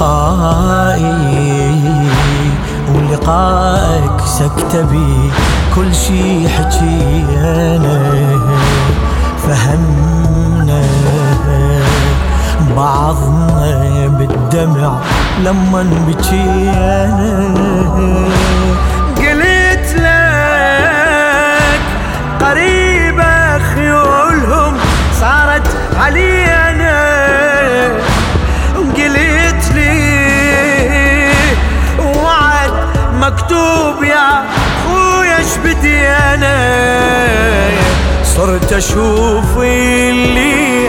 لقائي ولقائك سكتبي كل شي حكينا فهمنا. بعضنا بالدمع لما بكينا. مكتوب يا خويا إيش بدي أنا؟ صرت أشوف اللي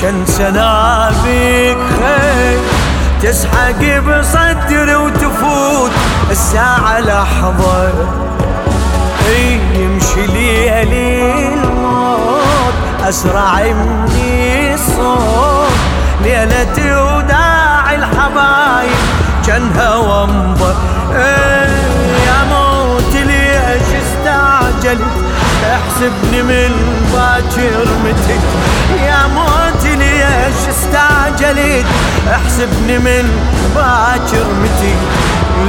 كان سنابك خير. تسحق بصدر وتفوت الساعة لحظة يمشي ليلي الموت أسرع مني الصوت. ليلتي وداعي الحبايب كان هوى أنظر. استعجلت احسبني من باكر متى يا موت ليش استعجلت؟ احسبني من باكر متى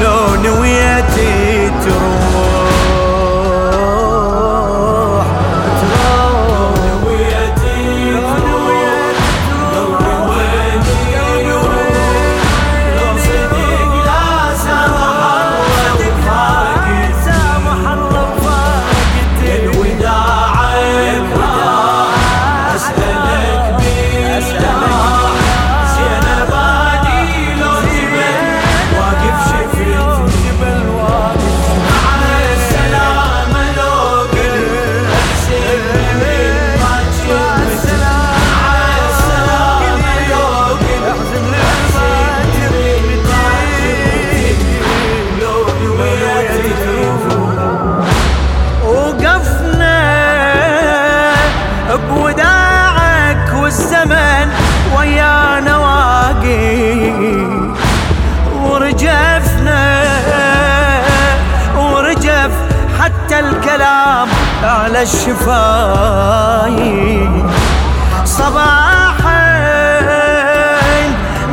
لو نويتي تروح الشفاي صباحين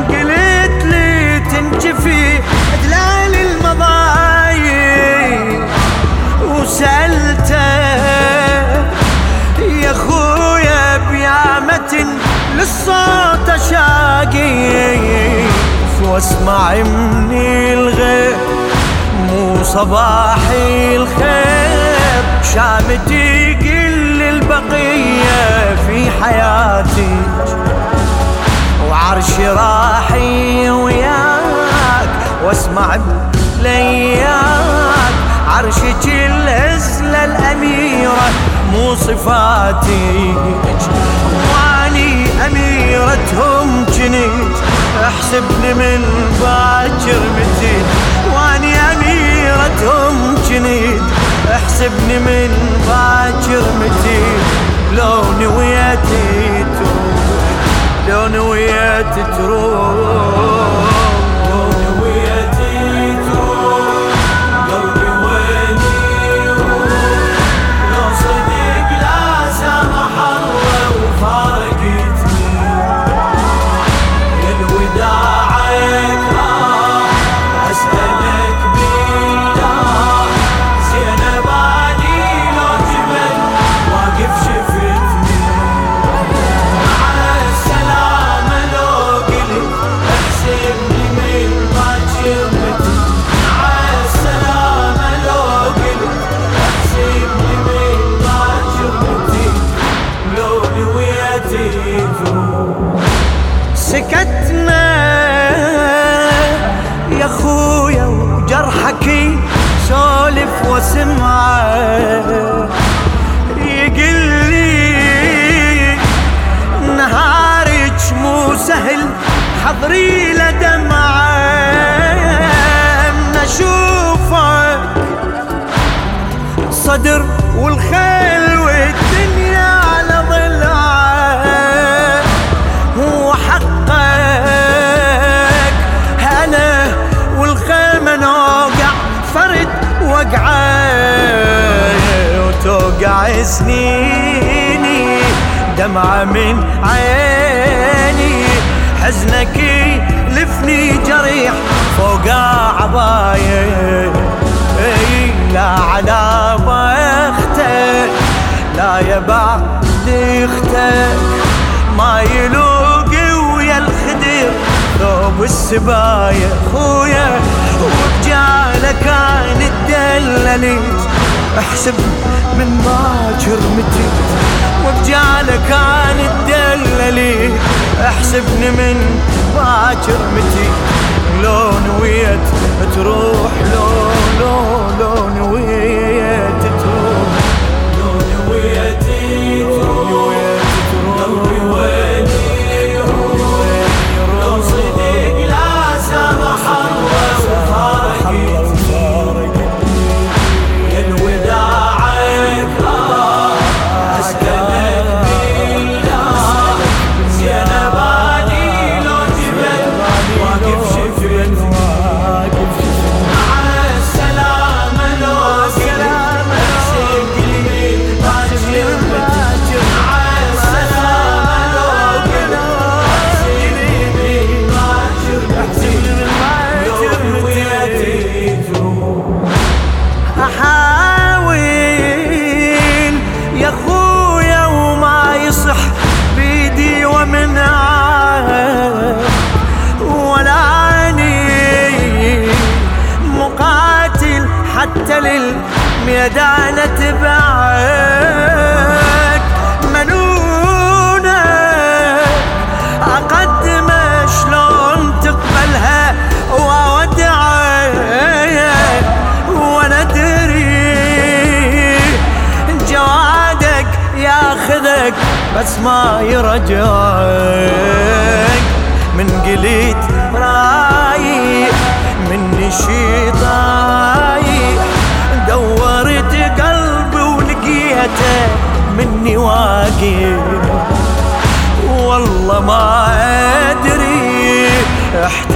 قلت لي تنجفي دلال المضاي وسألته يا خويا بيامة للصوت شاقي. واسمع مني الغير مو صباحي الخير. شامتي قل البقية في حياتي. وعرشي راحي وياك واسمع بلياك عرشك الهزلة الأميرة مو صفاتي وأني أميرتهم جنيت. احسبني من باكر متين صدر والخيل والدنيا على ضلعه وحقك أنا والخيمة نوقع فرد وقعه وتوقع سنيني دمعة من عيني. حزنك لف شافني جريح فوق عباية اي لا على يا بعد أختك ما يلوقي ويا الخدر ثوب السباية خويا وبجاله كان الدلليت احسب من باكر متي وبجاله كان الدلليت احسبني من باكر متي لو نويت تروح لو لو لو نويت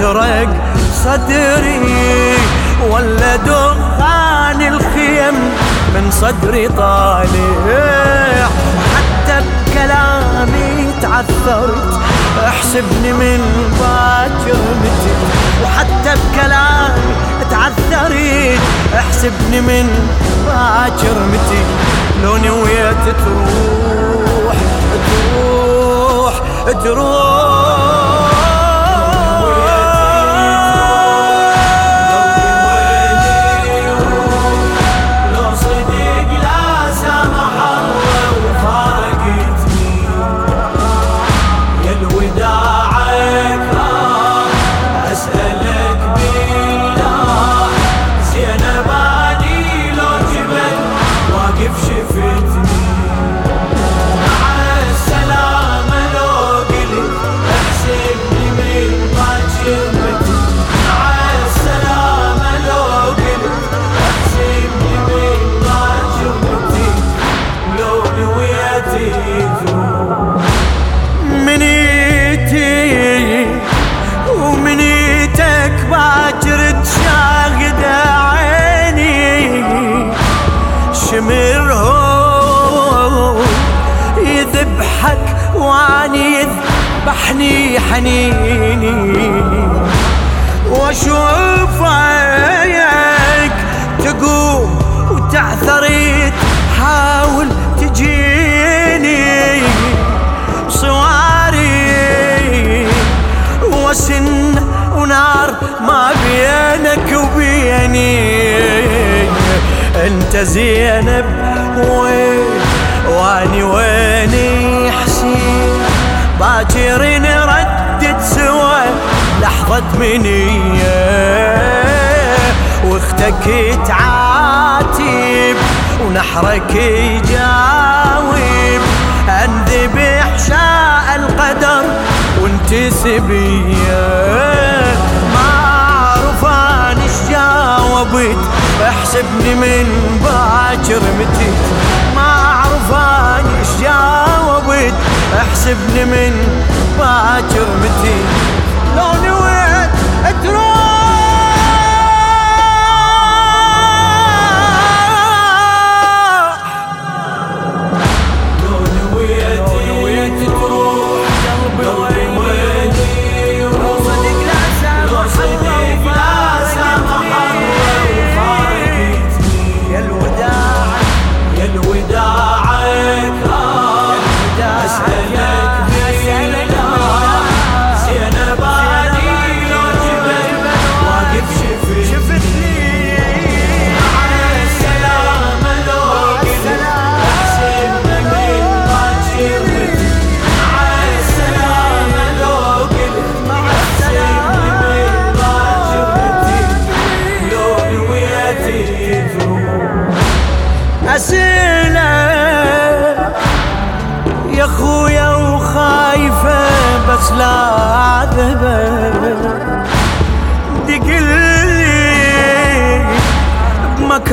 احترق صدري ولا دخان الخيم من صدري طالع. حتى بكلامي تعثرت احسبني من باكر متي وحتى بكلامي تعثرت احسبني من باكر متي لو نويت تروح تروح تروح. يذبحني حنيني واشوفك تقوم وتعثري تحاول تجيني صواري وسن ونار ما بينك وبيني. أنت زينب وين؟ وأني حسين باكر نردد سوا لحظة منية. واختك تعاتب ونحرك يجاوب. انذبح شاء القدر وانت سبية. ما اعرف أنا إيش جاوبت؟ احسبني من باكر متيت. ما اعرف أنا إيش جاوبت؟ احسبني من باكر متيت لو نويت تروح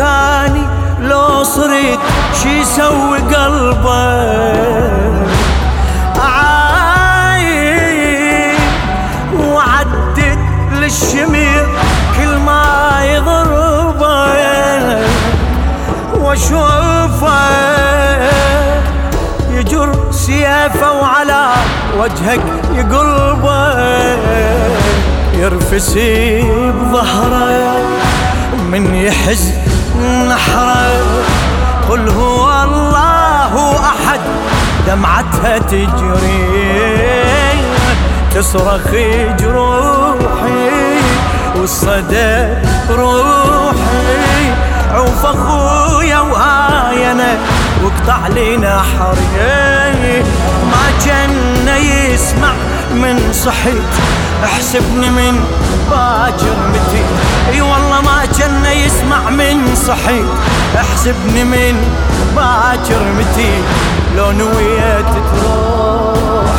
بمكاني لو صرت شي يسوي قلبك. أعاين وعدت للشمير كل ما يضربك واشوفه يجر سيفه وعلى وجهك يقلبه يرفسي بظهره من يحز نحره قل هو الله أحد. دمعتها تجري. تصرخ جروحي. والصدى روحي. عوف أخويا وهاينا واقطع لي نحري. ما جن يسمع. من صحيت احسبني من باكر متي اي والله ما جن يسمع من صحيت احسبني من باكر متي لو نويت تروح